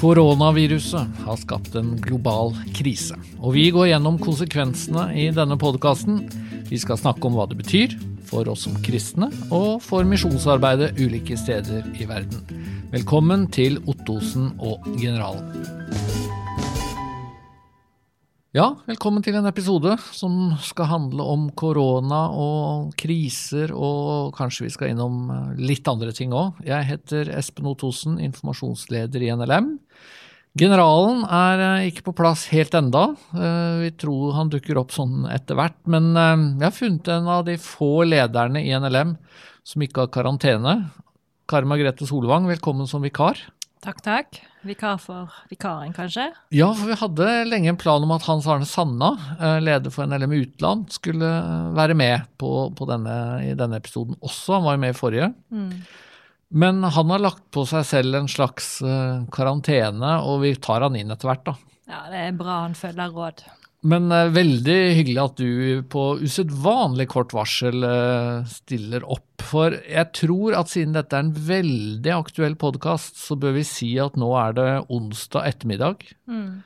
Koronaviruset har skapt en global krise, og vi går gjennom konsekvensene i denne podkasten. Vi skal snakke om hva det betyr for oss som kristne, og for misjonsarbeidet ulike steder i verden. Velkommen til Ottosen og Generalen. Ja, velkommen til en episode som skal handle om korona og kriser, og kanskje vi skal innom litt andre ting òg. Jeg heter Espen Ottosen, informasjonsleder i NLM. Generalen er eh, ikke på plass helt enda. Eh, vi tror han dukker opp sånn etter hvert. Men jeg har funnet en av de få lederne i NLM som ikke har karantene. Kari Margrethe Solvang, velkommen som vikar. Takk, takk. Vikar for vikaren, kanskje? Ja, for vi hadde lenge en plan om at Hans Arne Sanna, leder for NLM Utland, skulle være med på, på denne, i denne episoden også. Han var jo med i forrige. Mm. Men han har lagt på seg selv en slags uh, karantene, og vi tar han inn etter hvert, da. Ja, det er bra han følger råd. Men uh, veldig hyggelig at du på usedvanlig kort varsel uh, stiller opp. For jeg tror at siden dette er en veldig aktuell podkast, så bør vi si at nå er det onsdag ettermiddag. Mm.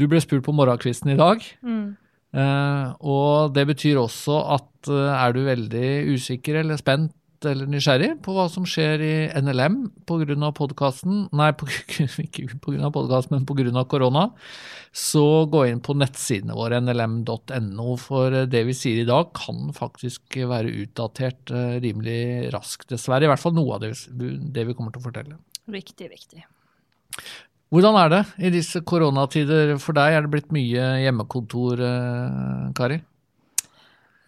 Du ble spurt på morgenkvisten i dag. Mm. og det betyr også at er du veldig usikker eller spent eller nysgjerrig på hva som skjer i NLM pga. podkasten, nei, på, ikke pga. podkasten, men pga. korona, så gå inn på nettsidene våre, nlm.no, for det vi sier i dag kan faktisk være utdatert eh, rimelig raskt, dessverre. I hvert fall noe av det, det vi kommer til å fortelle. Riktig, viktig. Hvordan er det i disse koronatider for deg? Er det blitt mye hjemmekontor, eh, Kari?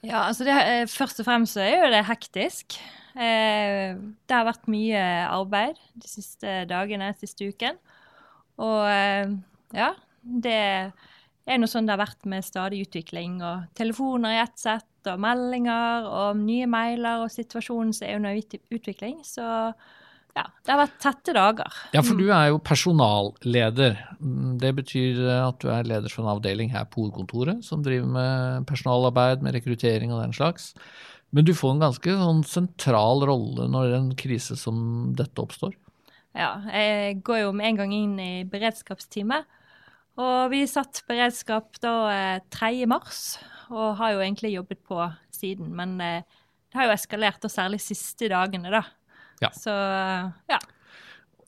Ja, altså det, eh, Først og fremst så er jo det hektisk. Eh, det har vært mye arbeid de siste dagene, siste uken. Og eh, ja, det er noe sånn det har vært med stadig utvikling. Og telefoner i ett sett, og meldinger og nye mailer, og situasjonen som er under utvikling. Så ja, det har vært tette dager. Ja, for du er jo personalleder. Det betyr at du er leder for en avdeling her på hovedkontoret som driver med personalarbeid, med rekruttering og den slags. Men du får en ganske sånn sentral rolle når en krise som dette oppstår? Ja, jeg går jo med en gang inn i beredskapsteamet. Og vi satt beredskap da 3. Eh, mars, og har jo egentlig jobbet på siden. Men eh, det har jo eskalert, og særlig siste dagene, da. Ja. Så ja.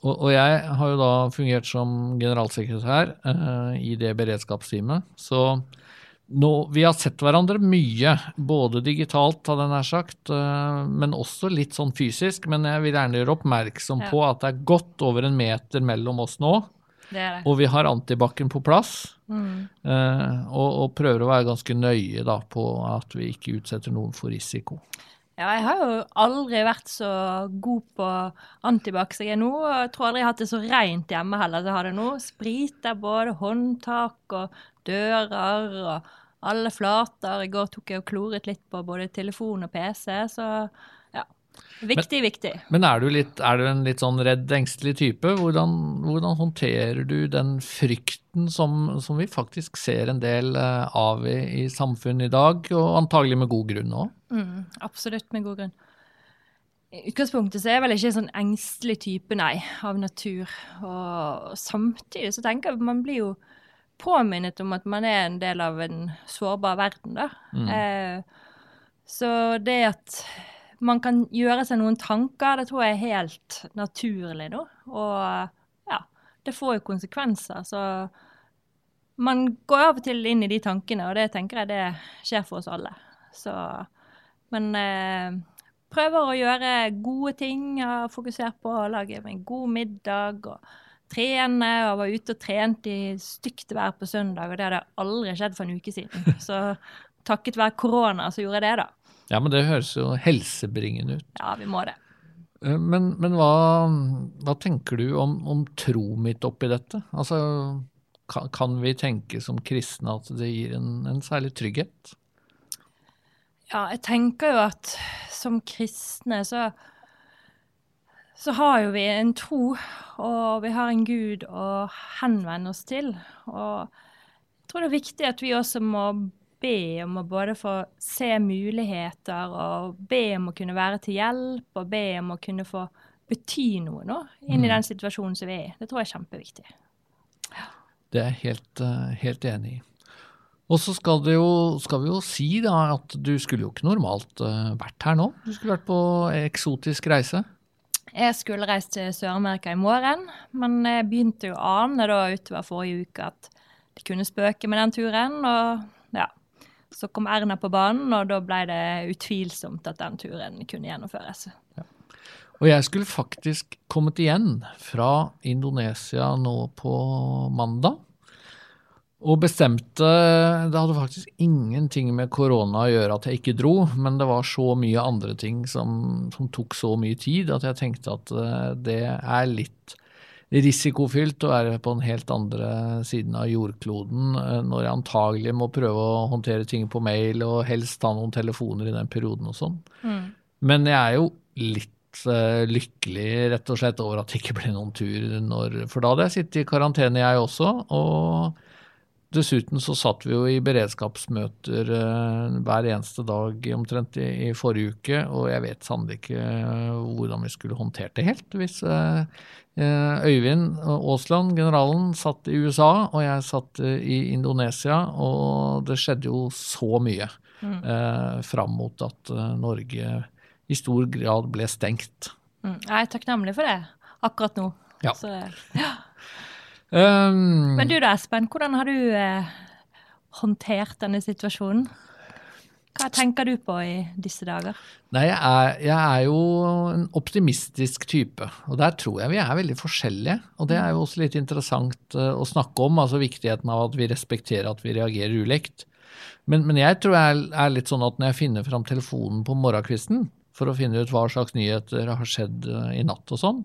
Og, og, jeg har jo da fungert som generalsekretær uh, i det beredskapsteamet. Så nå, vi har sett hverandre mye, både digitalt, hadde jeg nær sagt, uh, men også litt sånn fysisk. Men jeg vil gjerne gjøre oppmerksom ja. på at det er godt over en meter mellom oss nå. Det det. Og vi har antibac-en på plass. Mm. Uh, og, og, prøver å være ganske nøye da, på at vi ikke utsetter noen for risiko. Ja, jeg har jo aldri vært så god på antibac som jeg er nå. Jeg tror aldri jeg har hatt det så rent hjemme heller som jeg har det nå. Spriter både håndtak og dører og alle flater. I går tok jeg og kloret litt på både telefon og PC, så. Viktig, men, viktig. Men er du, litt, er du, en litt sånn redd, engstelig type? Hvordan, hvordan håndterer du den frykten som, som, vi faktisk ser en del eh, av i, i samfunnet i dag, og antagelig med god grunn òg? Mm, absolutt med god grunn. I utgangspunktet så er jeg vel ikke en sånn engstelig type, nei, av natur. Og samtidig så tenker jeg at man blir jo påminnet om at man er en del av en sårbar verden, da. Mm. Eh, så det at man kan gjøre seg noen tanker, det tror jeg er helt naturlig nå. Og ja, det får jo konsekvenser. Så man går av og til inn i de tankene, og det tenker jeg det skjer for oss alle. Så Men eh, prøver å gjøre gode ting. Har fokusert på å lage en god middag. og trene og var ute og trente i stygt vær på søndag, og det hadde aldri skjedd for en uke siden. Så takket være korona så gjorde jeg det, da. Ja, men det høres jo helsebringende ut. Ja, vi må det. Eh, men, men hva, hva, tenker du om, om tro mitt oppi dette? Altså, kan, kan, vi tenke som kristne at det gir en, en særlig trygghet? Ja, jeg tenker jo at som kristne så så har jo vi en tro, og vi har en Gud å henvende oss til. Og jeg tror det er viktig at vi også må be om å både få se muligheter, og be om å kunne være til hjelp, og be om å kunne få bety noe nå inn i mm. den situasjonen som vi er i. Det tror jeg er kjempeviktig. Det er jeg helt, eh, helt enig i. Og så skal, det skal vi jo si da at du skulle jo ikke normalt uh, vært her nå. Du skulle vært på eksotisk reise. Jeg skulle reist til Sør-Amerika i morgen, men jeg begynte jo å ane da utover forrige uke at de kunne spøke med den turen. Og så kom Erna på banen, og da ble det utvilsomt at den turen kunne gjennomføres. Ja. Og jeg skulle faktisk kommet igjen fra Indonesia nå på mandag. Og bestemte Det hadde faktisk ingenting med korona å gjøre at jeg ikke dro, men det var så mye andre ting som, som tok så mye tid at jeg tenkte at eh, det er litt risikofylt å være på den helt andre siden av jordkloden eh, når jeg antagelig må prøve å håndtere ting på mail og helst ta noen telefoner i den perioden og sånn. Mm. Men jeg er jo litt uh, lykkelig rett og slett over at det ikke ble noen tur når For da hadde jeg sittet i karantene, jeg også. og Dessuten så satt vi jo i beredskapsmøter uh, hver eneste dag omtrent i, i, forrige uke, og jeg vet sannelig ikke uh, hvordan vi skulle håndtert det helt. Hvis uh, Øyvind Aasland, generalen, satt i USA, og jeg satt i Indonesia, og det skjedde jo så mye mm. fram mot at Norge i stor grad ble stengt. Mm. Jeg er takknemlig for det akkurat nå. Ja. Så, ja. Um, Men du da, Espen. Hvordan har du eh, håndtert denne situasjonen? Hva tenker du på i disse dager? Nei, jeg er, jeg er, jo en optimistisk type. Og der tror jeg vi er veldig forskjellige. Og det er jo også litt interessant uh, å snakke om, altså viktigheten av at vi respekterer at vi reagerer ulikt. Men, men jeg tror jeg er litt sånn at når jeg finner fram telefonen på morgenkvisten, for å finne ut hva slags nyheter har skjedd eh, i natt og sånn,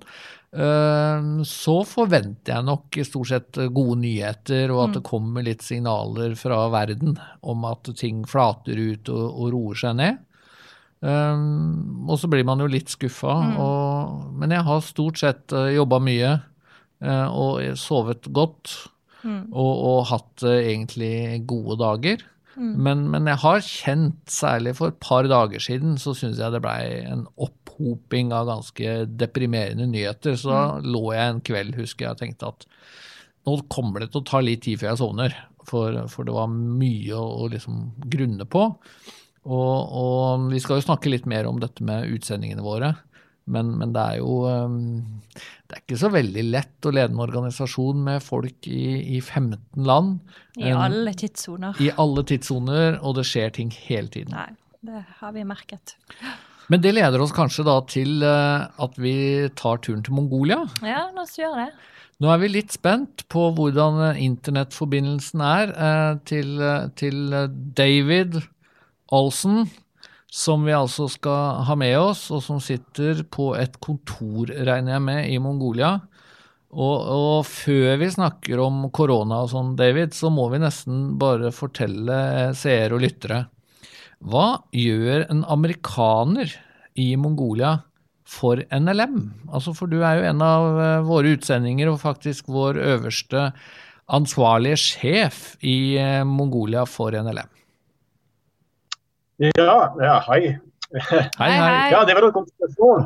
eh, så forventer jeg nok i stort sett gode nyheter, og at det mm. kommer litt signaler fra verden om at ting flater ut og, og roer seg ned. Og så blir man jo litt skuffa. Mm. men jeg har stort sett uh, jobba mye og sovet godt. Mm. Og, og, hatt egentlig gode dager. Mm. Men, men, jeg har kjent, særlig for et par dager siden, så syns jeg det blei en opphoping av ganske deprimerende nyheter. Så da mm. lå jeg en kveld, husker jeg, og tenkte at nå kommer det til å ta litt tid før jeg sovner. For, for det var mye å, å liksom grunne på. Og, og, vi skal jo snakke litt mer om dette med utsendingene våre. Men, men, det er jo um, Det er ikke så veldig lett å lede en organisasjon med folk i, i 15 land. I alle tidssoner. I alle tidssoner, og det skjer ting hele tiden. Nei, det har vi merket. Men det leder oss kanskje da til uh, at vi tar turen til Mongolia. Ja, la oss gjøre det. Nå er vi litt spent på hvordan uh, internettforbindelsen er uh, til, til David Olsen som vi altså skal ha med oss, og som sitter på et kontor, regner jeg med, i Mongolia. Og, og, før vi snakker om korona og sånn, David, så må vi nesten bare fortelle seere og lyttere. Hva gjør en amerikaner i Mongolia for NLM? Altså, for du er jo en av eh, våre utsendinger og faktisk vår øverste ansvarlige sjef i eh, Mongolia for NLM. Ja, ja hei. Hei, hei. Ja, det var et godt spørsmål.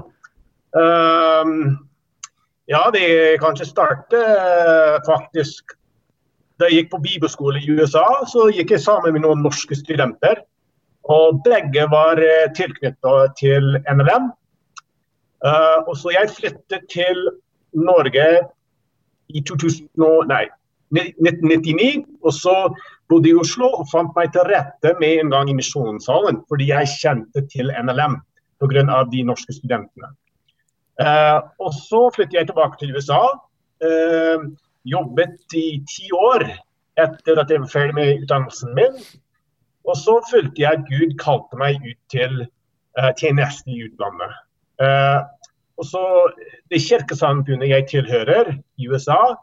Um, ja, det kanskje starte uh, faktisk Da jeg gikk på bibelskole i USA, så gikk jeg sammen med noen norske studenter. Og begge var uh, tilknyttet til NLM. Uh, og så jeg flyttet til Norge i 2000, nei, 1999. Og så bodde i Oslo og fant meg til rette med en gang i Misjonssalen, fordi jeg kjente til NLM pga. de norske studentene. Uh, og så flyttet jeg tilbake til USA. Uh, jobbet i ti år etter at jeg var ferdig med utdannelsen min. Og så følte jeg at Gud kalte meg ut til uh, tjeneste i utlandet. Uh, og så Det kirkesamfunnet jeg tilhører i USA,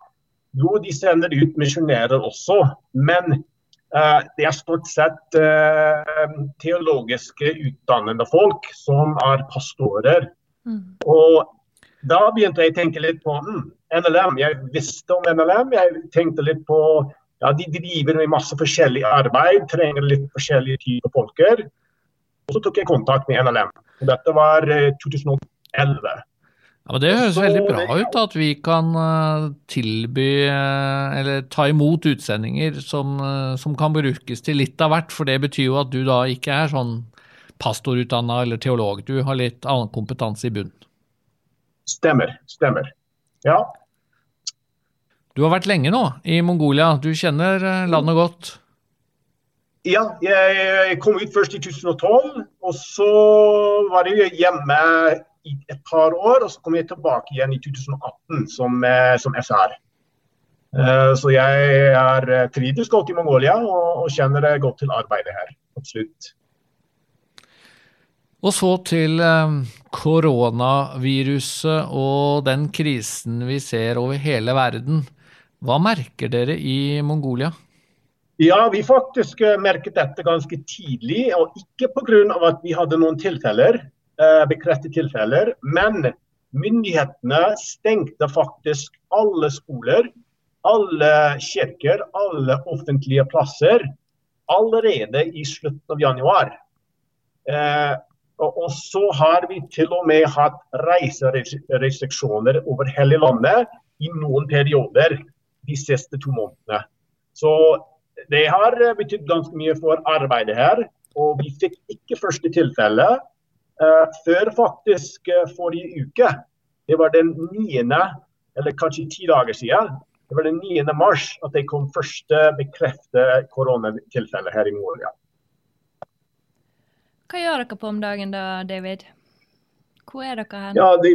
jo, de sender ut misjonærer også. Men det er stort sett uh, teologiske utdannede folk som er pastorer. Mm. Og da begynte jeg å tenke litt på mm, NLM. Jeg visste om NLM. Jeg tenkte litt på ja, De driver med masse forskjellig arbeid, trenger litt forskjellige typer folker. Og så tok jeg kontakt med NLM. Dette var eh, 2011. Ja, men Det høres Så veldig bra ut at vi kan eh, tilby eh, eller ta imot utsendinger som, eh, som kan brukes til litt av hvert. For det betyr jo at du da ikke er sånn pastorutdanna eller teolog. Du har litt annen kompetanse i bunn. Stemmer. Stemmer. Ja. Du har vært lenge nå i Mongolia. Du kjenner landet godt. Ja, jeg kom ut først i 2012, og så var jeg hjemme i et par år, og så kom jeg tilbake igjen i 2018 som, eh, som SR. Eh, Så jeg er eh, trives godt i Mongolia og, og kjenner det godt til arbeidet her. Absolutt. Og så til eh, koronaviruset og den krisen vi ser over hele verden. Hva merker dere i Mongolia? Ja, vi faktisk eh, merket dette ganske tidlig, og ikke pga. at vi hadde noen tilfeller, eh, bekreftet tilfeller, men myndighetene stengte faktisk alle skoler, alle kirker, alle offentlige plasser allerede i slutten av januar. Eh, og, så har vi til og med hatt reiserestriksjoner over hele landet i noen perioder de siste to månedene. Så det har betydd ganske mye for arbeidet her. Og vi fikk ikke første tilfelle før faktisk eh, forrige uke. Det var den 9., eller kanskje ti dager siden. Det var den 9. mars at det kom første bekreftede koronatilfelle her i Moria. Hva gjør dere på om dagen da, David? Hvor er dere hen? Ja, det,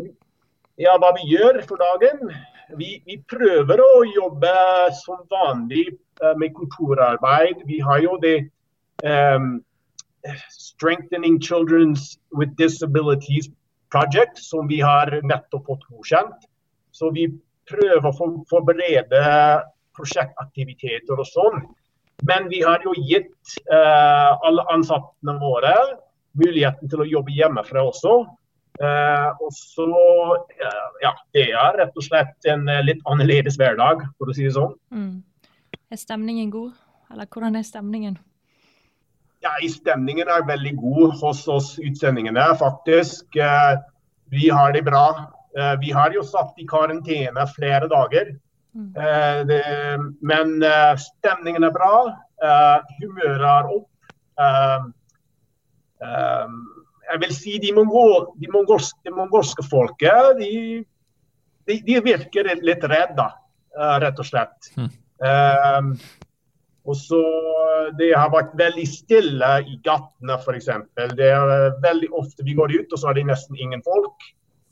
ja, hva vi gjør for dagen? Vi, vi prøver å jobbe som vanlig eh, med kontorarbeid. Vi har jo det um, Strengthening Children's with Disabilities Project, som vi har nettopp fått godkjent. Så vi prøver å forberede prosjektaktiviteter og sånn. Men vi har jo gitt eh, alle ansattene våre muligheten til å jobbe hjemmefra også. Eh, og så, eh, ja, Det er rett og slett en eh, litt annerledes hverdag, for å si det sånn. Mm. Er stemningen god? Eller hvordan er stemningen? Ja, Stemningen er veldig god hos oss utsendingene, faktisk. Eh, vi har det bra. Eh, vi har jo satt i karantene flere dager. Mm. Eh, det, men eh, stemningen er bra. Eh, humøret er opp. Eh, eh, jeg vil si de, mongol, de, mongolske, de mongolske folket de, de, de virker litt redde, rett og slett. Mm. Eh, og så Det har vært veldig stille i gatene, f.eks. Det er veldig ofte vi går ut, og så er det nesten ingen folk.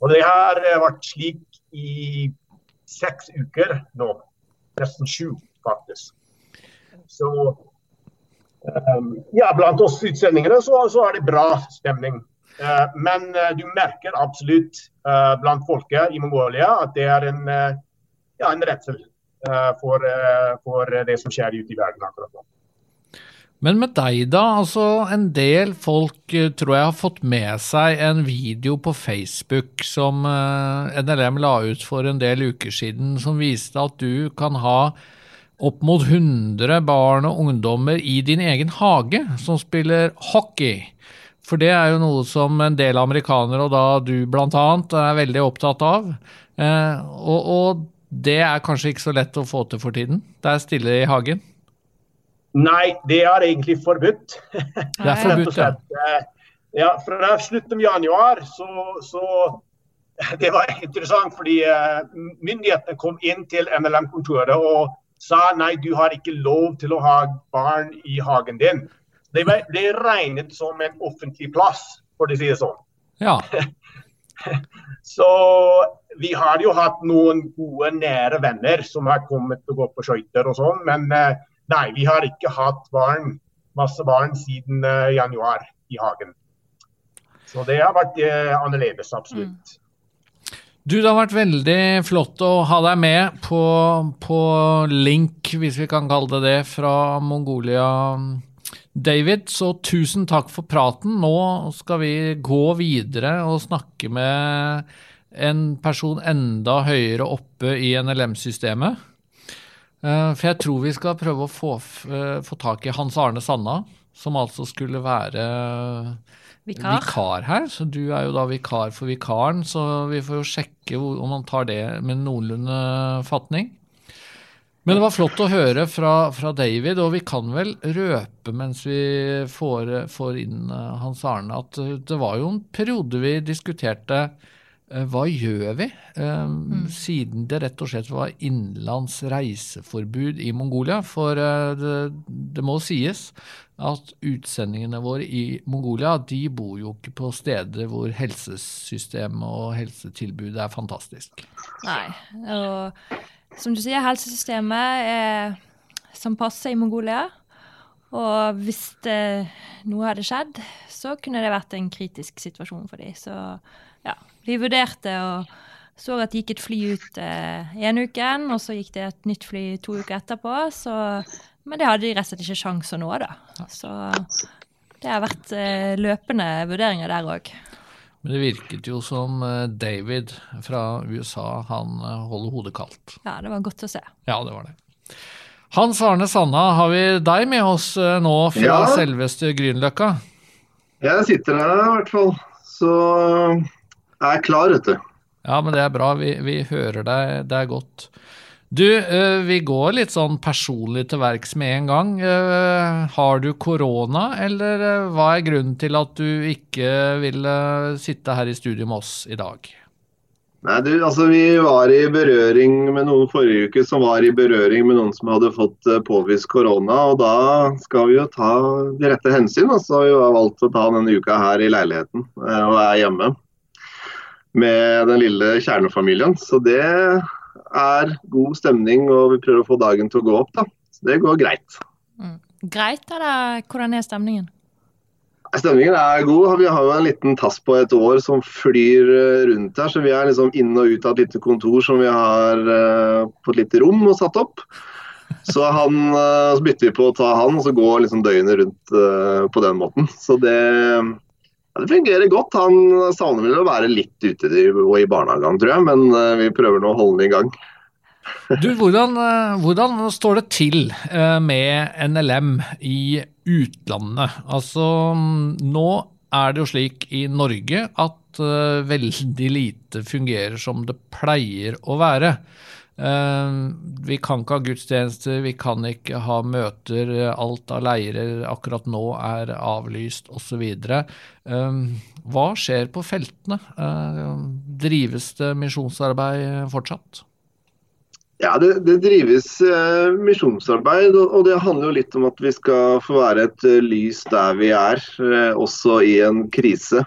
Og det har eh, vært slik i seks uker nå. Nesten sju, faktisk. Så um, Ja, blant oss utsendingene så, så er det bra stemning. Uh, men uh, du merker absolutt uh, blant folket i Mongolia at det er en, eh, ja, en redsel eh, for, eh, for det som skjer ute i verden akkurat nå. Men med deg, da. altså En del folk eh, tror jeg har fått med seg en video på Facebook som eh, NLM la ut for en del uker siden, som viste at du kan ha opp mot 100 barn og ungdommer i din egen hage som spiller hockey. For det er jo noe som en del amerikanere, og da du annet, er veldig opptatt av. Eh, og, og det er kanskje ikke så lett å få til for tiden. Det er stille i hagen. Nei, det er egentlig forbudt. Det er forbudt, ja. Eh, Ja, fra slutten av januar så, så Det var interessant fordi eh, myndighetene kom inn til NLM-kontoret og sa nei, du har ikke lov til å ha barn i hagen din. Det ble regnet som en offentlig plass, for å si det sånn. Ja. Så vi har jo hatt noen gode, nære venner som har kommet og gått på skøyter og sånn, men eh, nei, vi har ikke hatt barn, masse barn siden eh, januar i hagen. Så det har vært eh, annerledes, absolutt. Du, det har vært veldig flott å ha deg med på, på link, hvis vi kan kalle det det, fra Mongolia. David, så tusen takk for praten. Nå skal vi gå videre og snakke med en person enda høyere oppe i NLM-systemet. Eh, For jeg tror vi skal prøve å få, eh, få tak i Hans Arne Sanna, som altså skulle være Vikar. vikar her, så du er jo da vikar for vikaren, så vi får jo sjekke om han tar det med noenlunde fatning. Men det var flott å høre fra, fra David, og vi kan vel røpe mens vi får, får inn eh, Hans Arne, at eh, det var jo en periode vi diskuterte eh, hva gjør vi, mm. siden det rett og slett var innenlands reiseforbud i Mongolia? For eh, det, det må sies at utsendingene våre i Mongolia de bor jo ikke på steder hvor helsesystemet og helsetilbudet er fantastisk. Nei. Og som du sier, helsesystemet er som passer i Mongolia. Og hvis det, noe hadde skjedd, så kunne det vært en kritisk situasjon for dem. Så ja, vi vurderte og så at det gikk et fly ut eh, en uken, og så gikk det et nytt fly to uker etterpå. Så, men det hadde de rett og slett ikke sjans å nå, da. Så det har vært eh, løpende vurderinger der òg. Men det virket jo som eh, David fra USA, han eh, holder hodet kaldt. Ja, det var godt å se. Ja, det var det. Hans Arne Sanna, har vi deg med oss eh, nå fra Ja. selveste Grünerløkka? Jeg sitter her i hvert fall, så jeg er klar, vet du. Ja, men det er bra. Vi, vi hører deg. Det er godt. Du, eh, vi går litt sånn personlig til verks med en gang. Eh, Har du korona, eller eh, hva er grunnen til at du ikke ville sitte her i studio med oss i dag? Nei, du, altså Vi var i berøring med noen forrige uke som var i berøring med noen som hadde fått eh, påvist korona. og Da skal vi jo ta de rette hensyn. Altså, Så har vi jo valgt å ta denne uka her i leiligheten eh, og er hjemme med den lille kjernefamilien. Så det er god stemning, og vi prøver å få dagen til å gå opp. da. Så det går greit. Greit, eller hvordan er stemningen? Stemningen er god. Vi har jo en liten tass på et år som flyr eh, rundt her. Så vi er liksom inn og ut av et lite kontor som vi har eh, på et lite rom og satt opp. Så, han, eh, så bytter vi på å ta han, og så går liksom døgnet rundt eh, på den måten. Så det, ja, det fungerer godt. Han savner vel å være litt ute i, barnehagen, tror jeg. Men eh, vi prøver nå å holde den i gang. Du, hvordan, eh, hvordan står det til eh, med NLM i utlandet? Altså, mm, nå er det jo slik i Norge at eh, veldig lite fungerer som det pleier å være. Vi kan ikke ha gudstjenester, vi kan ikke ha møter, alt av leirer akkurat nå er avlyst osv. Hva skjer på feltene? Drives det misjonsarbeid fortsatt? Ja, det, det drives eh, misjonsarbeid, og, og det handler jo litt om at vi skal få være et eh, lys der vi er, eh, også i en krise.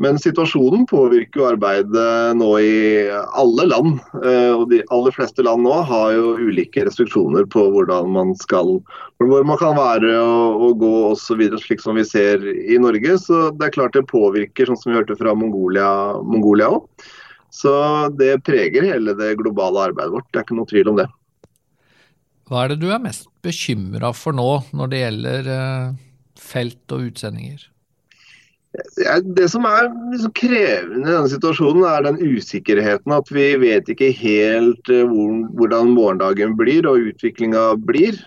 Men situasjonen påvirker jo arbeidet nå i alle land. eh, Og de aller fleste land nå har jo ulike restriksjoner på hvordan man skal Hvor man kan være og, og gå osv., slik som vi ser i Norge. Så det er klart det påvirker, sånn som vi hørte fra Mongolia òg. Så det preger hele det globale arbeidet vårt. Det er ikke noe tvil om det. Hva er det du er mest bekymra for nå når det gjelder eh, felt og utsendinger? Det som er liksom krevende i denne situasjonen, er den usikkerheten. At vi vet ikke helt eh, hvordan morgendagen blir og utviklinga blir.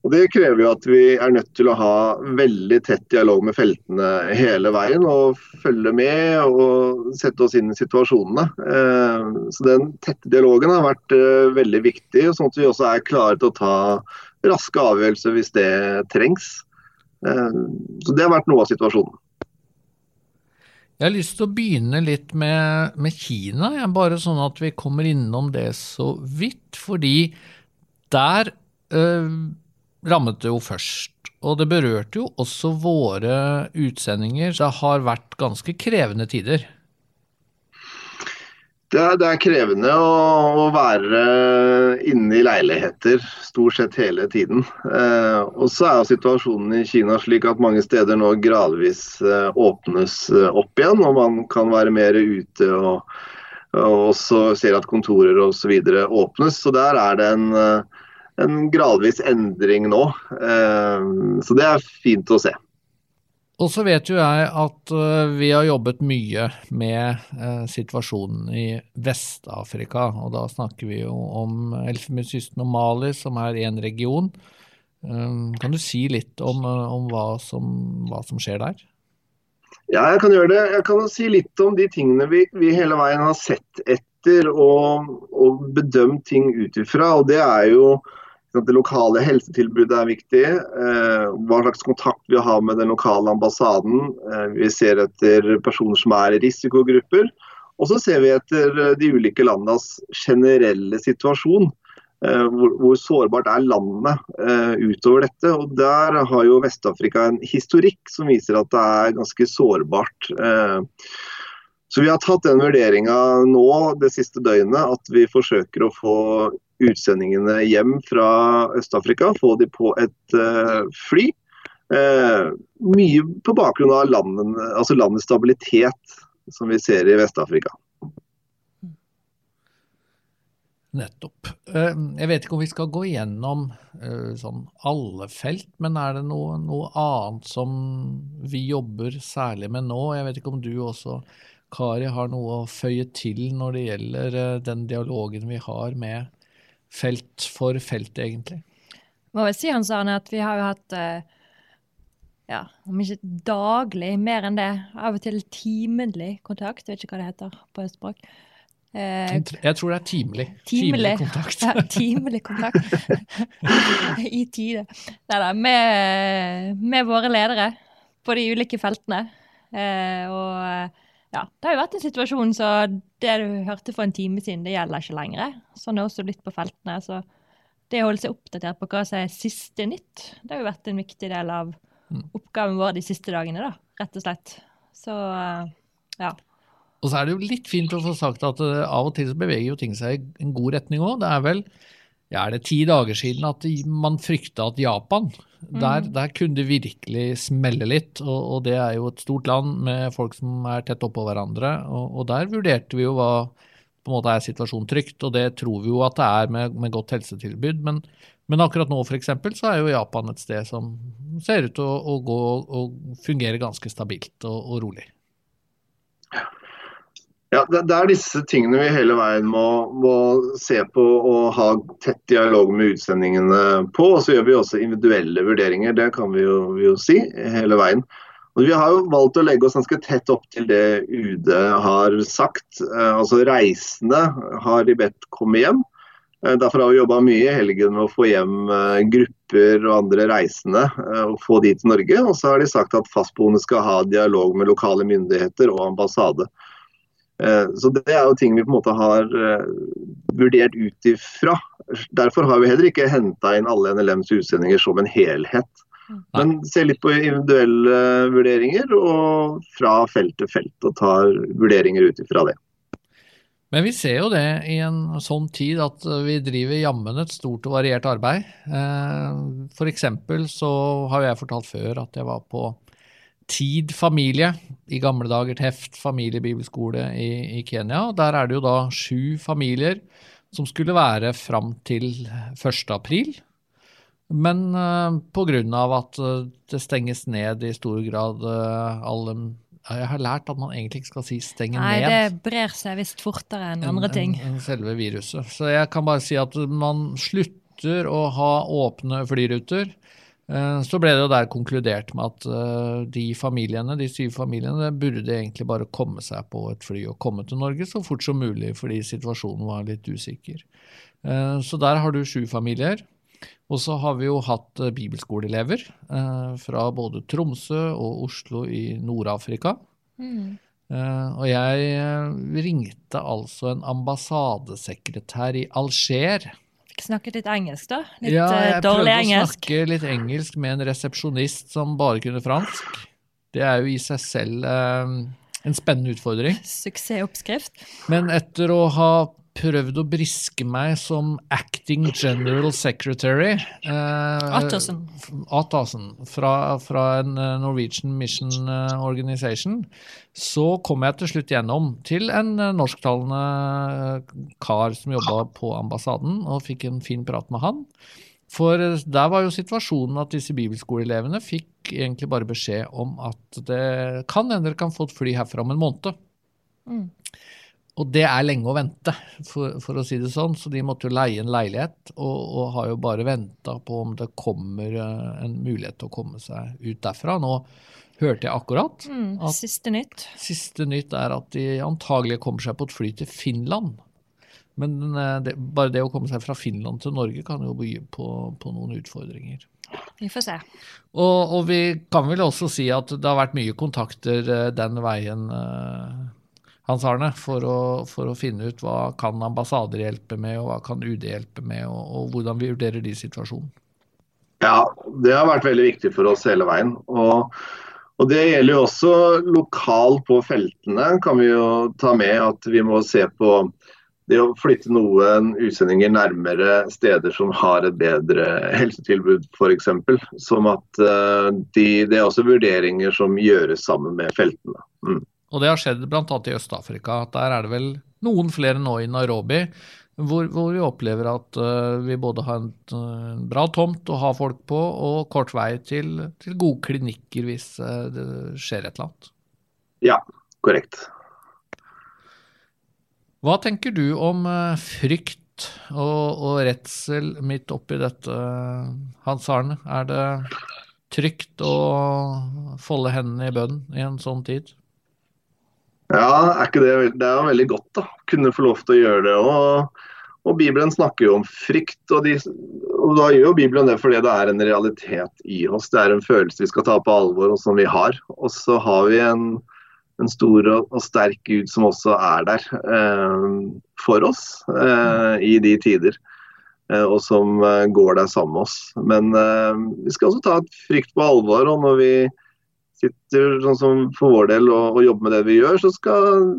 Og Det krever jo at vi er nødt til å ha veldig tett dialog med feltene hele veien. Og følge med og sette oss inn i situasjonene. Eh, Så Den tette dialogen har vært eh, veldig viktig, sånn at vi også er klare til å ta raske avgjørelser hvis det trengs. Eh, Så Det har vært noe av situasjonen. Jeg har lyst til å begynne litt med, med Kina, bare sånn at vi kommer innom det så vidt. Fordi der øh, rammet det jo først. Og det berørte jo også våre utsendinger. Det har vært ganske krevende tider. Det er, det er krevende å, være inne i leiligheter stort sett hele tiden. Eh, og så er jo situasjonen i Kina slik at mange steder nå gradvis eh, åpnes eh, opp igjen, og man kan være mer ute og, og også ser at kontorer osv. åpnes. Så der er det en, eh, en gradvis endring nå. Eh, så det er fint å se. Og så vet jo jeg at øh, vi har jobbet mye med øh, situasjonen i Vest-Afrika, og da snakker vi jo om Elfenbenskysten og Mali, som er én region. Kan du si litt om, om hva, som, hva som skjer der? Ja, jeg kan gjøre det. Jeg kan si litt om de tingene vi, vi hele veien har sett etter og, og bedømt ting ut ifra. Og det er jo det lokale helsetilbudet er viktig. Eh, hva slags kontakt vi har med den lokale ambassaden. Eh, vi ser etter personer som er i risikogrupper. Og så ser vi etter eh, de ulike landenes generelle situasjon. Hvor, hvor, sårbart er landet utover dette. og Der har jo Vest-Afrika en historikk som viser at det er ganske sårbart. Så Vi har tatt den vurderinga nå det siste døgnet at vi forsøker å få utsendingene hjem fra Øst-Afrika. Få de på et uh, fly. mye på bakgrunn av landen, altså landets stabilitet, som vi ser i Vest-Afrika. Nettopp. Eh, jeg vet ikke om vi skal gå igjennom eh, sånn alle felt, men er det noe, noe, annet som vi jobber særlig med nå? Jeg vet ikke om du også, Kari, har noe å føye til når det gjelder den dialogen vi har med felt for felt, egentlig? Må vel si, Hans Arne, at vi har jo hatt ja, om ikke daglig, mer enn det, av og til timelig kontakt, jeg vet ikke hva det heter på språk Eh, jeg tror det er timelig. Timelig, kontakt. Ja, timelig kontakt. I tide. Nei da, med, med, våre ledere på de ulike feltene. Eh, og ja, det har jo vært en situasjon så det du hørte for en time siden, det gjelder ikke lenger. Sånn er også blitt på feltene. Så det å holde seg oppdatert på hva som er siste nytt, det har jo vært en viktig del av mm. oppgaven vår de siste dagene, da, rett og slett. Så ja. Og så er det jo litt fint å få sagt at uh, av og til så beveger jo ting seg i en god retning òg. Det er vel ja, er det ti dager siden at man frykta at Japan mm. der, der, kunne det virkelig smelle litt. Og, og, det er jo et stort land med folk som er tett oppå hverandre. Og, og, der vurderte vi jo hva på en måte er situasjonen trygt, og det tror vi jo at det er med, med godt helsetilbud. Men, men akkurat nå for eksempel, så er jo Japan et sted som ser ut til å, å, gå og fungere ganske stabilt og, og rolig. Ja, det, er disse tingene vi hele veien må, må, se på og ha tett dialog med utsendingene på. Og så gjør vi også individuelle vurderinger, det kan vi jo, vi jo si hele veien. Og vi har jo valgt å legge oss ganske tett opp til det UD har sagt. Eh, altså Reisende har de bedt komme hjem. Eh, derfor har vi jobba mye i helgen med å få hjem eh, grupper og andre reisende og få de til Norge. Og så har de sagt at fastboende skal ha dialog med lokale myndigheter og ambassade. Eh, så Det er jo ting vi på en måte har eh, vurdert ut ifra. Derfor har vi heller ikke henta inn alle NLMs utsendinger som en helhet. Men ser litt på individuelle vurderinger og fra felt til felt og tar vurderinger ut ifra det. Men vi ser jo det i en sånn tid at vi driver jammen et stort og variert arbeid. Eh, F.eks. så har jeg fortalt før at jeg var på Tid familie, i gamle dager Teft familiebibelskole i, i Kenya. Der er det jo da sju familier som skulle være fram til 1. april. Men uh, pga. at uh, det stenges ned i stor grad uh, alle Jeg har lært at man egentlig ikke skal si 'stenge Nei, ned'. Nei, det brer seg visst fortere enn andre ting. Enn en selve viruset. Så jeg kan bare si at man slutter å ha åpne flyruter. Eh, så ble det jo der konkludert med at eh, de familiene, de syv familiene burde egentlig bare komme seg på et fly og komme til Norge så fort som mulig, fordi situasjonen var litt usikker. Eh, så der har du sju familier. Og så har vi jo hatt bibelskoleelever fra både Tromsø og Oslo i Nord-Afrika. Mm. Og jeg ringte altså en ambassadesekretær i Alger snakket litt engelsk, da? Litt ja, eh, jeg dårlig engelsk? prøvde å snakke litt engelsk med en resepsjonist som bare kunne fransk. Det er jo i seg selv eh, en spennende utfordring. Suksessoppskrift. Men etter å ha prøvd å briske meg som acting general secretary eh, Attasen. fra, fra, en eh, Norwegian Mission eh, Organization. Så kom jeg til slutt gjennom til en eh, norsktalende kar som jobba på ambassaden, og fikk en fin prat med han. For der var jo situasjonen at disse bibelskoleelevene fikk egentlig bare beskjed om at det kan hende dere kan få et fly herfra om en måned. Mm. Og det er lenge å vente, for, for, å si det sånn. Så de måtte jo leie en leilighet, og, og har jo bare venta på om det kommer uh, en mulighet til å komme seg ut derfra. Nå hørte jeg akkurat mm, at Siste nytt. Siste nytt er at de antagelig kommer seg på et fly til Finland. Men uh, det, bare det å komme seg fra Finland til Norge kan jo by på, på noen utfordringer. Vi får se. Og, og, vi kan vel også si at det har vært mye kontakter uh, den veien. Hans Arne, for å, for å, finne ut hva kan ambassader hjelpe med, og hva kan UD hjelpe med, og, og hvordan vi vurderer de situasjonen. Ja, det har vært veldig viktig for oss hele veien. Og, og Det gjelder jo også lokalt på feltene. kan vi jo ta med at vi må se på det å flytte noen utsendinger nærmere steder som har et bedre helsetilbud f.eks. Som at uh, de, det er også vurderinger som gjøres sammen med feltene. Mm. Og det har skjedd bl.a. i Øst-Afrika. at Der er det vel noen flere nå i Nairobi. Hvor, hvor vi opplever at uh, vi både har en, en, bra tomt å ha folk på, og kort vei til, til gode klinikker hvis uh, det skjer et eller annet. Ja, korrekt. Hva tenker du om uh, frykt og, og, redsel midt oppi dette, Hans Arne? Er det trygt å folde hendene i bønnen i en sånn tid? Ja, er ikke det, det er jo veldig godt da, kunne få lov til å gjøre det. Og, og Bibelen snakker jo om frykt, og, de, og, da gjør jo Bibelen det fordi det er en realitet i oss. Det er en følelse vi skal ta på alvor, og som vi har. Og så har vi en, en stor og, og, sterk Gud som også er der eh, for oss eh, i de tider. Eh, og som eh, går der sammen med oss. Men eh, vi skal også ta et frykt på alvor. og når vi sitter sånn som for vår del og, og, jobber med det vi gjør, så skal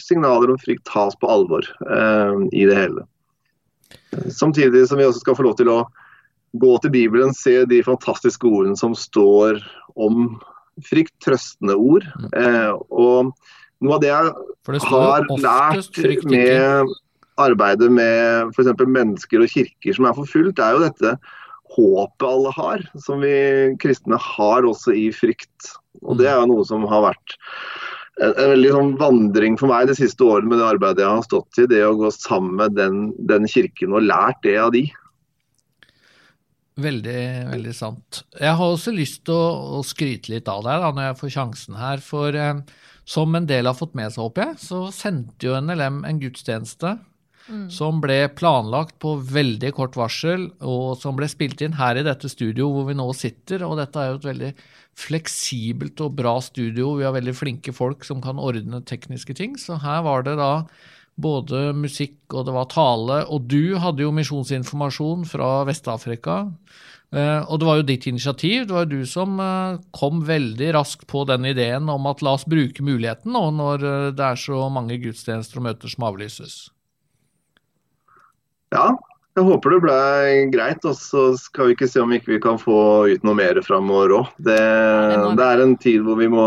signaler om frykt tas på alvor eh, i det hele. Samtidig som vi også skal få lov til å gå til Bibelen, se de fantastiske ordene som står om frykt, trøstende ord. Eh, og noe av det jeg har lært med arbeidet med f.eks. mennesker og kirker som er forfulgt, er jo dette håpet alle har, som vi kristne har også i frykt. Og Det er jo noe som har vært en, en veldig sånn vandring for meg de siste årene med det arbeidet jeg har stått i. Det å gå sammen med den, den kirken og lært det av de. Veldig, veldig sant. Jeg har også lyst til å, å skryte litt av deg da, når jeg får sjansen her. For eh, som en del har fått med seg, håper jeg, så sendte jo NLM en gudstjeneste Mm. Som ble planlagt på veldig kort varsel, og som ble spilt inn her i dette studio hvor vi nå sitter. Og dette er jo et veldig fleksibelt og bra studio. Vi har veldig flinke folk som kan ordne tekniske ting. Så her var det da både musikk og det var tale. Og du hadde jo misjonsinformasjon fra Vest-Afrika. Uh, og det var jo ditt initiativ. Det var jo du som uh, kom veldig raskt på den ideen om at la oss bruke muligheten nå når uh, det er så mange gudstjenester og møter som avlyses. Ja, jeg håper det ble greit. Og så skal vi ikke se om ikke vi kan få ut noe mer framover òg. Det, det, er en tid hvor vi må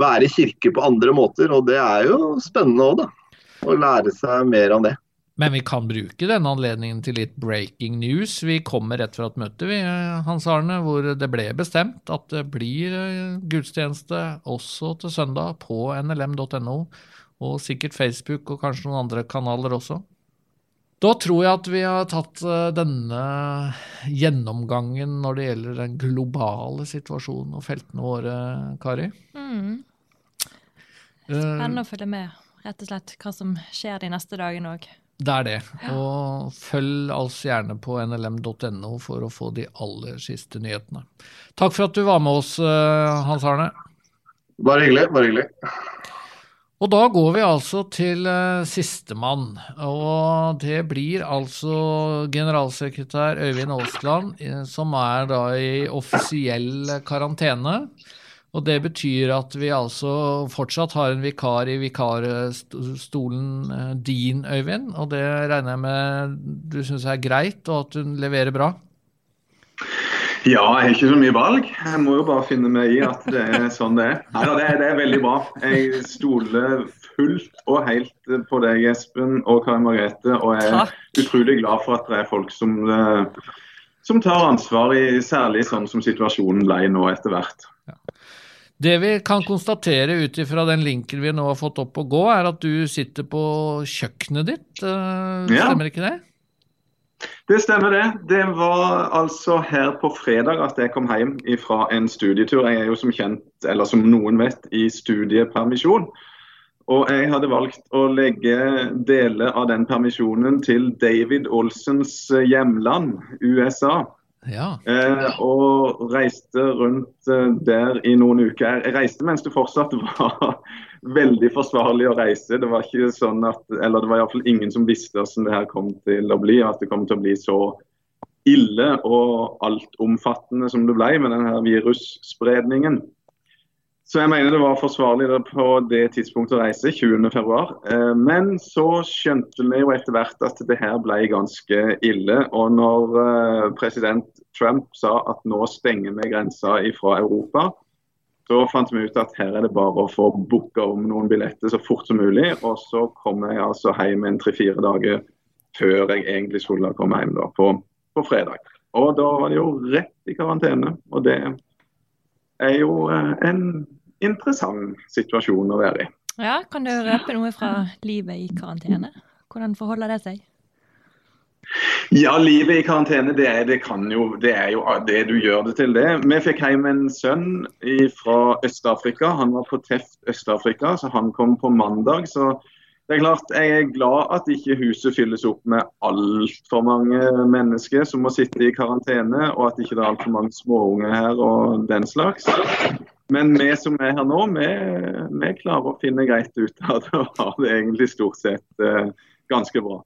være i kirke på andre måter, og det er jo spennende òg, da. Å lære seg mer om det. Men vi kan bruke denne anledningen til litt breaking news. Vi kommer rett fra et møte vi, Hans Arne, hvor det ble bestemt at det blir eh, gudstjeneste også til søndag på nlm.no, og sikkert Facebook og kanskje noen andre kanaler også. Da tror jeg at vi har tatt eh, denne gjennomgangen når det gjelder den globale situasjonen og feltene våre, Kari. Mm. Eh, Spennende å følge med, rett og slett, hva som skjer de neste dagene òg. Det er det. Og følg oss gjerne på nlm.no for å få de aller siste nyhetene. Takk for at du var med oss, eh, Hans Arne. Bare hyggelig. Bare hyggelig. Og da går vi altså til uh, sistemann, og det blir altså generalsekretær Øyvind Aasland, eh, som er da i offisiell karantene. Og det betyr at vi altså fortsatt har en vikar i vikarstolen uh, din, Øyvind. Og det regner jeg med du syns er greit, og at hun leverer bra? Ja, jeg har ikke så mye valg. Jeg må jo bare finne meg i at det er sånn det er. Nei, det, er, det er veldig bra. Jeg stoler fullt og helt på deg, Espen og Kari Margrethe. Og jeg er utrolig glad for at det er folk som, som tar ansvar, i, særlig sånn som situasjonen ble nå etter hvert. Ja. Det vi kan konstatere ut ifra den linken vi nå har fått opp å gå, er at du sitter på kjøkkenet ditt. stemmer Ja. Ikke det? Det stemmer det. Det var altså her på fredag at jeg kom hjem fra en studietur. Jeg er jo som kjent, eller som noen vet, i studiepermisjon. Og jeg hadde valgt å legge deler av den permisjonen til David Olsens hjemland, USA. Ja. Eh, og reiste rundt eh, der i noen uker. Jeg reiste mens det fortsatt var veldig forsvarlig å reise. Det var ikke sånn at, eller det var iallfall ingen som visste hvordan det her kom til å bli. At det kom til å bli så ille og altomfattende som det ble med denne virusspredningen. Så jeg mener det var forsvarlig på det tidspunktet å reise, 20.2. Eh, men så skjønte vi jo etter hvert at det her ble ganske ille. Og når eh, president Trump sa at nå stenger vi grensa fra Europa, så fant vi ut at her er det bare å få booka om noen billetter så fort som mulig. Og så kom jeg altså hjem en tre-fire dager før jeg egentlig skulle komme hjem da, på, på fredag. Og da var det jo rett i karantene. Og det er jo eh, en interessant situasjon å være i. Ja, Kan du røpe noe fra livet i karantene? Hvordan forholder det seg? Ja, livet i karantene, det er, det kan jo, det er jo det du gjør det til, det. Vi fikk hjem en sønn fra Øst-Afrika. Han var på Teft Øst-Afrika, så han kom på mandag. så det er klart, Jeg er glad at ikke huset fylles opp med altfor mange mennesker som må sitte i karantene, og at ikke det er altfor mange småunger her og den slags. Men vi som er her nå, vi, vi klarer å finne greit ut av det og har det egentlig stort sett eh, ganske bra.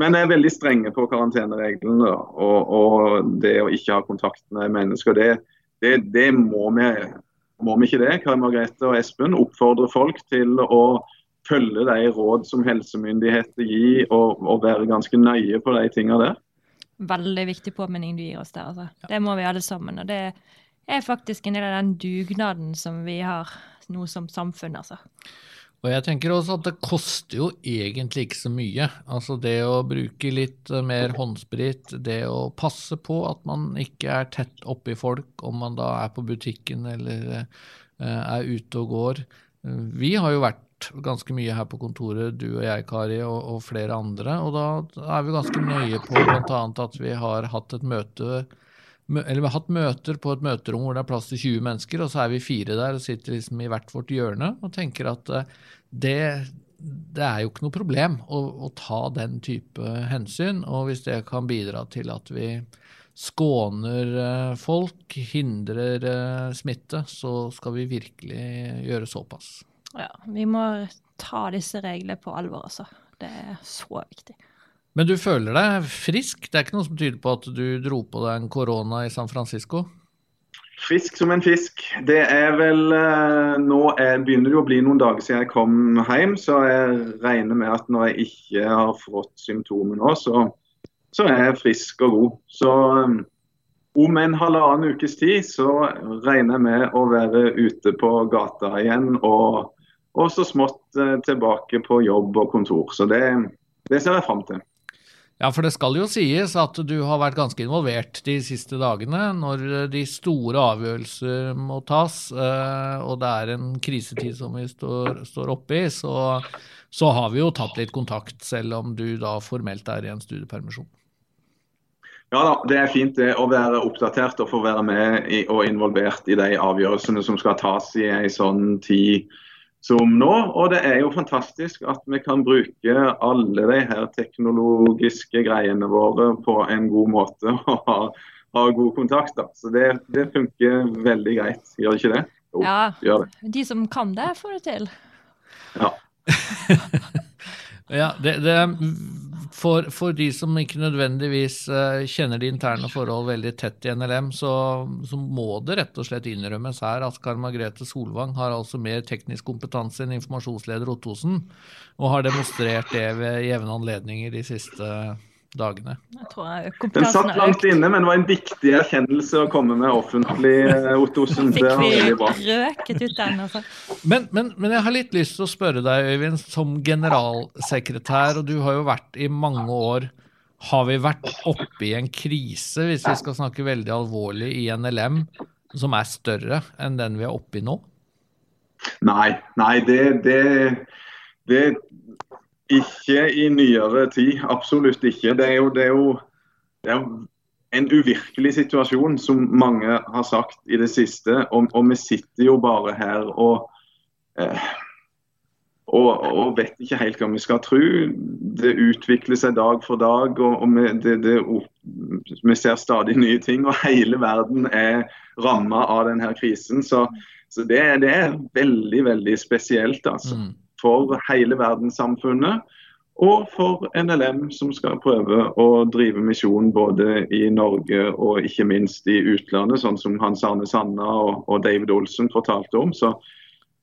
Men jeg er veldig strenge på karantenereglene og, og, det å ikke ha kontakt med mennesker. Det, det, det må, vi, må vi ikke det. Kari Margrethe og Espen oppfordrer folk til å følge de råd som helsemyndigheter gir, og, og være ganske nøye på de tingene der. Veldig viktig påminning du gir oss der. altså. Det må vi alle sammen. og det er faktisk en del av den dugnaden som vi har nå som samfunn, altså. Og jeg tenker også at det koster jo egentlig ikke så mye. Altså det å bruke litt eh, mer håndsprit, det å passe på at man ikke er tett oppi folk om man da er på butikken eller eh, er ute og går. Vi har jo vært ganske mye her på kontoret, du og jeg, Kari, og, og flere andre. Og da er vi ganske nøye på bl.a. at vi har hatt et møte eller vi har hatt møter på et møterom hvor det er plass til 20 mennesker, og så er vi fire der og sitter liksom i hvert vårt hjørne og tenker at det, det er jo ikke noe problem å, å, ta den type hensyn. Og hvis det kan bidra til at vi skåner folk, hindrer smitte, så skal vi virkelig gjøre såpass. Ja, vi må ta disse reglene på alvor, altså. Det er så viktig. Men du føler deg frisk? Det er ikke noe som tyder på at du dro på deg en korona i San Francisco? Frisk som en fisk. Det er vel Nå er, begynner det å bli noen dager siden jeg kom hjem, så jeg regner med at når jeg ikke har fått symptomer nå, så, så er jeg frisk og god. Så om en halvannen ukes tid så regner jeg med å være ute på gata igjen og, og så smått tilbake på jobb og kontor. Så det, det ser jeg fram til. Ja, for det skal jo sies at du har vært ganske involvert de siste dagene når de store avgjørelser må tas, og det er en krisetid som vi står, står oppe i, så, så har vi jo tatt litt kontakt, selv om du da formelt er i en studiepermisjon. Ja da, det er fint det å være oppdatert og få være med i, og involvert i de avgjørelsene som skal tas i en sånn tid som nå. Og det er jo fantastisk at vi kan bruke alle de her teknologiske greiene våre på en god måte og ha, ha god kontakt. Da. Så det, det, funker veldig greit, gjør det ikke det? Jo, ja, gjør det. de som kan det, får det til. Ja. ja, det, det for, for, de som ikke nødvendigvis uh, kjenner de interne forhold veldig tett i NLM, så, så, må det rett og slett innrømmes her at Karl Margrethe Solvang har altså mer teknisk kompetanse enn informasjonsleder Ottosen, og har demonstrert det ved jevne anledninger de siste dagene. Jeg tror jeg Den satt langt inne, men det var en viktig erkjennelse å komme med offentlig, Otto røket ut den, altså. Men, men, men, jeg har litt lyst til å spørre deg, Øyvind, som generalsekretær, og du har jo vært i mange år. Har vi vært oppe i en krise, hvis vi skal snakke veldig alvorlig, i NLM, som er større enn den vi er oppe i nå? Nei, nei det, det, det Ikke i nyere tid. Absolutt ikke. Det er jo, det er jo, det er en uvirkelig situasjon, som mange har sagt i det siste. Og, og vi sitter jo bare her og eh, og, og, vet ikke helt hva vi skal tro. Det utvikler seg dag for dag, og, vi, det, det, vi, ser stadig nye ting. Og hele verden er ramma av denne krisen. Så, så det, det, er veldig, veldig spesielt altså, mm. For hele verdenssamfunnet. Og for NLM, som skal prøve å drive misjon både i Norge og ikke minst i utlandet, sånn som Hans Arne Sanna og, David Olsen fortalte om. Så,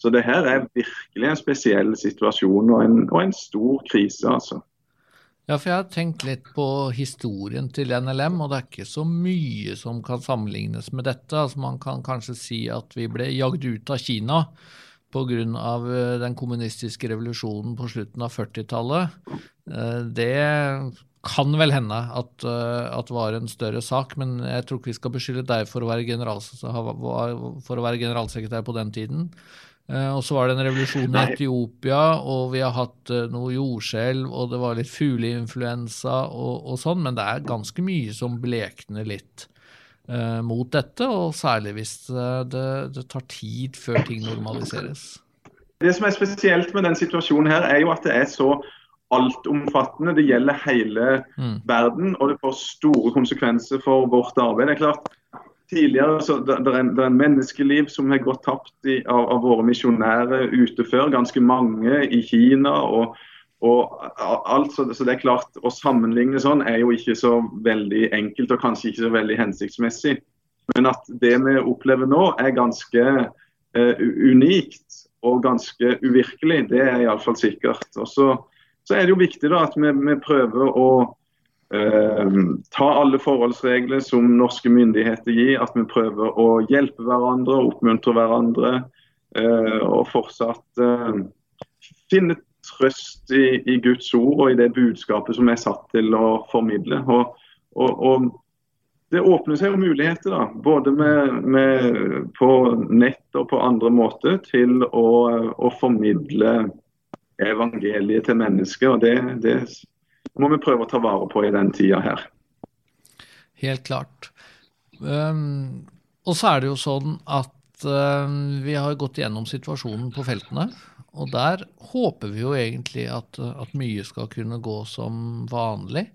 så det her er virkelig en spesiell situasjon og en, og en stor krise, altså. Ja, for jeg har tenkt litt på historien til NLM, og det er ikke så mye som kan sammenlignes med dette. Altså Man kan kanskje si at vi ble jagd ut av Kina pga. Eh, den kommunistiske revolusjonen på slutten av 40-tallet. Eh, det kan vel hende at, eh, at, det var en større sak, men jeg tror ikke vi skal beskylde deg for å være, for å være generalsekretær på den tiden. Eh, og så var det en revolusjon i Etiopia, og vi har hatt noe jordskjelv, og det var litt fugleinfluensa og, og, sånn, men det er ganske mye som blekner litt uh, mot dette, og særlig hvis uh, det, det, tar tid før ting normaliseres. Det som er spesielt med den situasjonen her, er jo at det er så altomfattende. Det gjelder hele mm. verden, og det får store konsekvenser for vårt arbeid. Det er klart, tidligere så det, det, er, det er menneskeliv som har gått tapt i, av, av, våre misjonærer ute før. Ganske mange i Kina. og, og alt, så, det er klart Å sammenligne sånn er jo ikke så veldig enkelt og kanskje ikke så veldig hensiktsmessig. Men at det vi opplever nå er ganske uh, unikt og ganske uvirkelig, det er iallfall sikkert. Og så, så, er det jo viktig da at vi, vi prøver å Eh, ta alle forholdsregler som norske myndigheter gir, at vi prøver å hjelpe hverandre og oppmuntre hverandre. Eh, og fortsatt eh, finne trøst i, i, Guds ord og i det budskapet som er satt til å formidle. Og, og, og det åpner seg jo muligheter, da, både med, med på nett og på andre måter, til å, å formidle evangeliet til mennesker. og det, det må vi prøve å ta vare på i den tida her. Helt klart. Um, og så er det jo sånn at um, vi har gått gjennom situasjonen på feltene. Og der håper vi jo egentlig at, at, mye skal kunne gå som vanlig.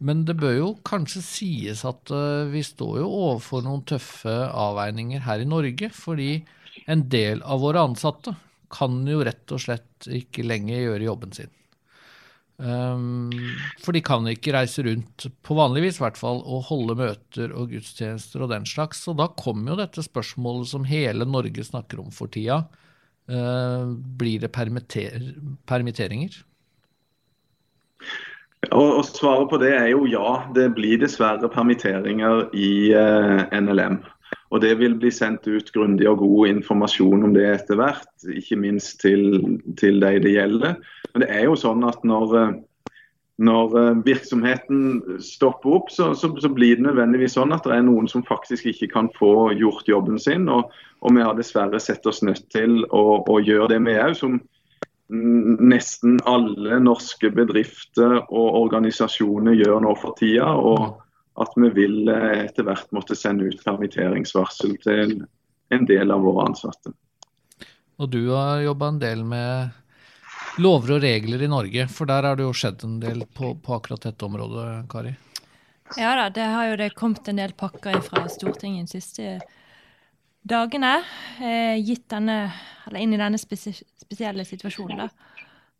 Men det bør jo kanskje sies at uh, vi står jo overfor noen tøffe avveininger her i Norge. Fordi en del av våre ansatte kan jo rett og slett ikke lenger gjøre jobben sin. Um, for de kan ikke reise rundt, på vanlig vis i hvert fall, og holde møter og gudstjenester og den slags. Og da kommer jo dette spørsmålet som hele Norge snakker om for tida. Uh, blir det permitter permitteringer? Og, og, Svaret på det er jo ja. Det blir dessverre permitteringer i eh, NLM. Og Det vil bli sendt ut grundig og god informasjon om det etter hvert, ikke minst til, til de det gjelder. Men det er jo sånn at når, når eh, virksomheten stopper opp, så, så, så, blir det nødvendigvis sånn at det er noen som faktisk ikke kan få gjort jobben sin. Og, og vi har dessverre sett oss nødt til å, å gjøre det vi òg, som nesten alle norske bedrifter og organisasjoner gjør nå for tida. og at vi vil eh, etter hvert måtte sende ut permitteringsvarsel til en del av våre ansatte. Og du har jobba en del med lover og regler i Norge, for der har det jo skjedd en del på, på akkurat dette området, Kari? Ja da, det har jo det kommet en del pakker fra Stortinget de siste dagene, eh, gitt denne, eller inn i denne spesielle situasjonen. da.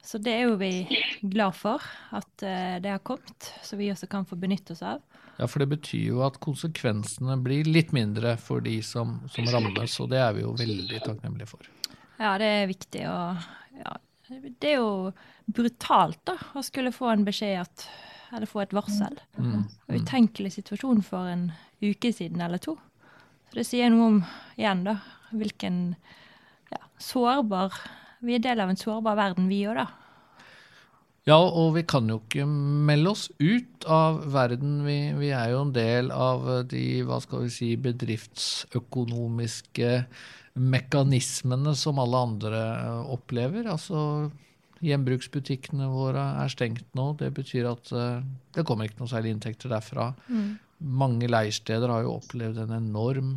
Så det er jo vi glad for at eh, det har kommet, så vi også kan få benytte oss av. Ja, for det betyr jo at konsekvensene blir litt mindre for de som, som rammes, og det er vi jo veldig takknemlige for. Ja, det er viktig. Og ja, det er jo brutalt da, å skulle få en beskjed at, eller få et varsel. Mm, mm. Utenkelig situasjon for en uke siden eller to. Så det sier noe om, igjen, da, hvilken ja, sårbar Vi er del av en sårbar verden, vi òg, da. Ja, og vi kan jo ikke melde oss ut av verden. Vi, vi, er jo en del av de hva skal vi si, bedriftsøkonomiske mekanismene som alle andre opplever. Altså Gjenbruksbutikkene våre er stengt nå. Det betyr at uh, det kommer ikke noe særlig inntekter derfra. Mm. Mange leirsteder har jo opplevd en enorm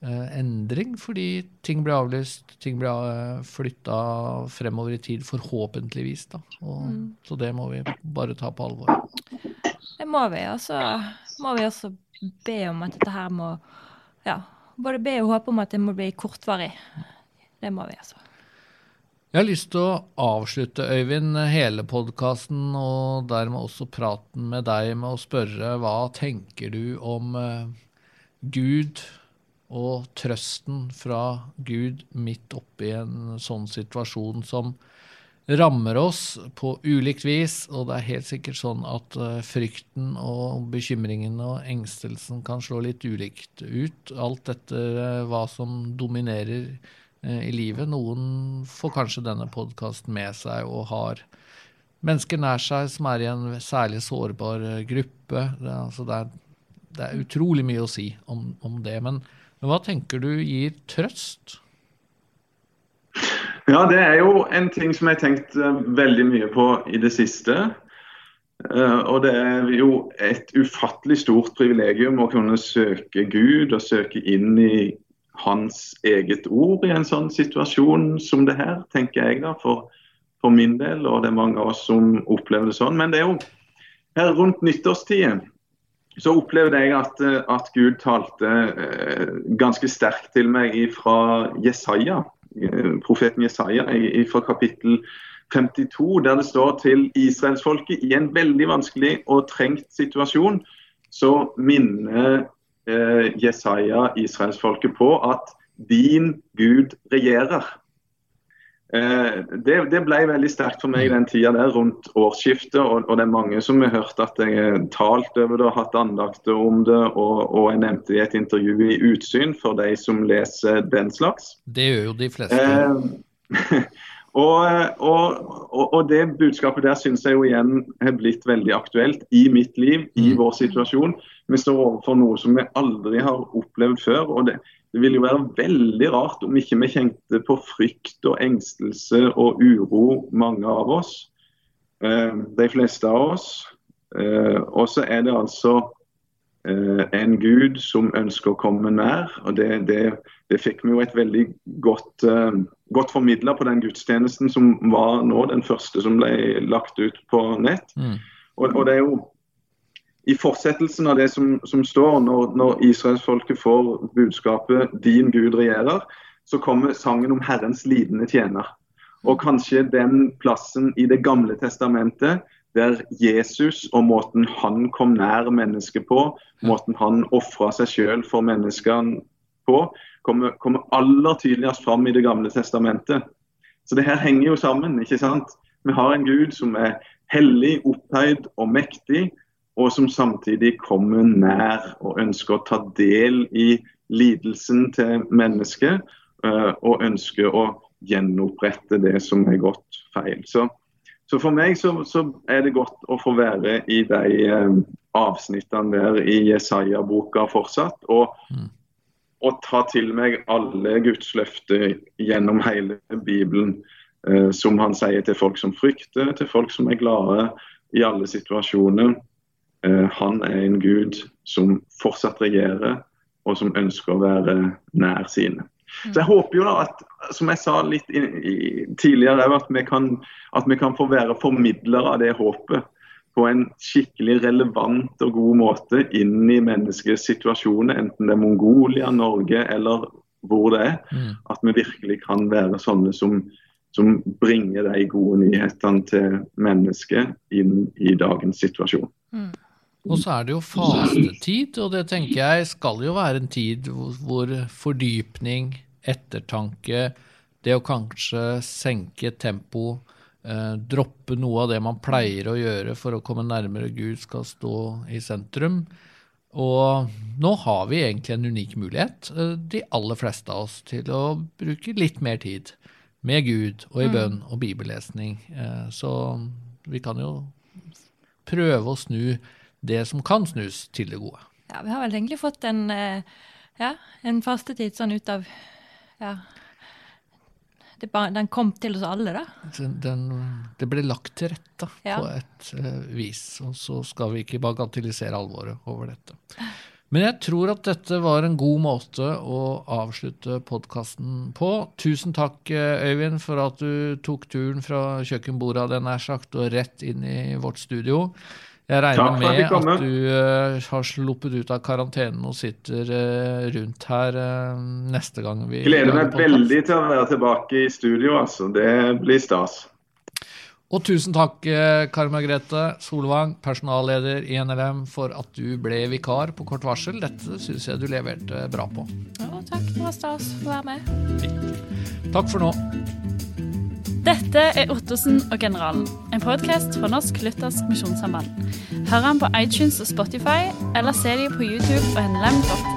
uh, endring fordi ting ble avlyst, ting ble uh, eh, flytta fremover i tid, forhåpentligvis. da. Og, mm. Så det må vi bare ta på alvor. Det må vi. Altså må vi også be om at dette her må Ja, både be og håpe om at det må bli kortvarig. Det må vi, altså. Jeg har lyst til å avslutte, Øyvind, hele podkasten og dermed også praten med deg med å spørre hva tenker du om uh, Gud og trøsten fra Gud midt oppi en sånn situasjon som rammer oss på ulikt vis, og det er helt sikkert sånn at uh, frykten og bekymringen og engstelsen kan slå litt ulikt ut, alt etter uh, hva som dominerer Eh, i livet. Noen får kanskje denne podkasten med seg og har mennesker nær seg som er i en særlig sårbar eh, gruppe. Det, altså det, er, det er, utrolig mye å si om, om det. Men, men, hva tenker du gir trøst? Ja, det er jo en ting som jeg har tenkt eh, veldig mye på i det siste. Og det er jo et ufattelig stort privilegium å kunne søke Gud og søke inn i hans eget ord i en sånn situasjon som det her, tenker jeg da, for, for min del. Og det er mange av oss som opplever det sånn. Men det er jo her rundt nyttårstiden så opplevde jeg at, at Gud talte eh, ganske sterkt til meg fra Jesaja, eh, profeten Jesaja fra kapittel 52, der det står til israelsfolket i en veldig vanskelig og trengt situasjon, så minner eh, Jesaja israelsfolket på at din Gud regjerer. Eh, det, det, ble veldig sterkt for meg den tida der rundt årsskiftet. Og, og, det er mange som har hørt at jeg har talt over det, og hatt andakter om det. Og, og, jeg nevnte det i et intervju i Utsyn for de som leser den slags. Det gjør jo de fleste. Eh, Og, og, og, det budskapet der syns jeg jo igjen har blitt veldig aktuelt i mitt liv, i mm. vår situasjon. Vi står overfor noe som vi aldri har opplevd før. og det, det vil jo være veldig rart om ikke vi kjente på frykt og engstelse og uro, mange av oss. Eh, de fleste av oss. Eh, og så er det altså eh, en Gud som ønsker å komme nær. og det, det, det fikk vi jo et veldig godt godt formidla på den gudstjenesten som var nå, den første som ble lagt ut på nett. Mm. Og, og, det er jo i fortsettelsen av det som, som står, når, når israelsfolket får budskapet 'Din Gud regjerer', så kommer sangen om Herrens lidende tjener. Og kanskje den plassen i Det gamle testamentet der Jesus og måten han kom nær mennesket på, måten han ofra seg sjøl for menneskene på, kommer, kommer aller tydeligst fram i Det gamle testamentet. Så det her henger jo sammen. ikke sant? Vi har en Gud som er hellig, opphøyd og mektig, og som samtidig kommer nær og ønsker å ta del i lidelsen til mennesket, eh, og ønsker å gjenopprette det som er gått feil. Så, så for meg så, så, er det godt å få være i de eh, avsnittene der i Jesaja-boka fortsatt. og og, ta til meg alle Guds løfter gjennom hele Bibelen. Eh, som han sier til folk som frykter, til folk som er glade i alle situasjoner. Eh, han er en Gud som fortsatt regjerer, og som ønsker å være nær sine. Så jeg håper jo da at, som jeg sa litt tidligere, at vi, kan, at vi kan få være formidlere av det håpet på en skikkelig relevant og god måte inn i menneskets situasjoner, enten det er Mongolia, Norge eller hvor det er. Mm. At vi virkelig kan være sånne som, som bringer de gode nyhetene til mennesket inn i dagens situasjon. Mm. Og så er det jo fastetid, og det tenker jeg skal jo være en tid hvor fordypning, ettertanke, det å kanskje senke tempo, eh, droppe noe av det man pleier å gjøre for å komme nærmere Gud, skal stå i sentrum. Og nå har vi egentlig en unik mulighet, eh, de aller fleste av oss, til å bruke litt mer tid med Gud og i mm. bønn og bibellesning. Eh, så vi kan jo prøve å snu det som kan snus, til det gode. Ja, vi har vel egentlig fått en, eh, ja, en fastetid sånn ut av Ja. Den kom til oss alle, da. Den, den, det ble lagt til rette Ja. på et uh, vis, og så skal vi ikke bagatellisere alvoret over dette. Men jeg tror at dette var en god måte å avslutte podkasten på. Tusen takk, eh, Øyvind, for at du tok turen fra kjøkkenbordet den er sagt, og rett inn i vårt studio. Jeg regner med at at du eh, har sluppet ut av karantenen og sitter eh, rundt her eh, neste gang vi Gleder meg veldig til å være tilbake i studio, altså. Det blir stas. Og tusen takk, Kari Margrethe Solvang, personalleder i NLM, for at du ble vikar på kort varsel. Dette syns jeg du leverte bra på. Ja, takk, det var stas å være med. Takk for nå. Dette er Ottosen og generalen, en podkast fra Norsk Luthersk Misjonssamband. Hør den på iTunes og Spotify, eller se dem på YouTube og nlm.no.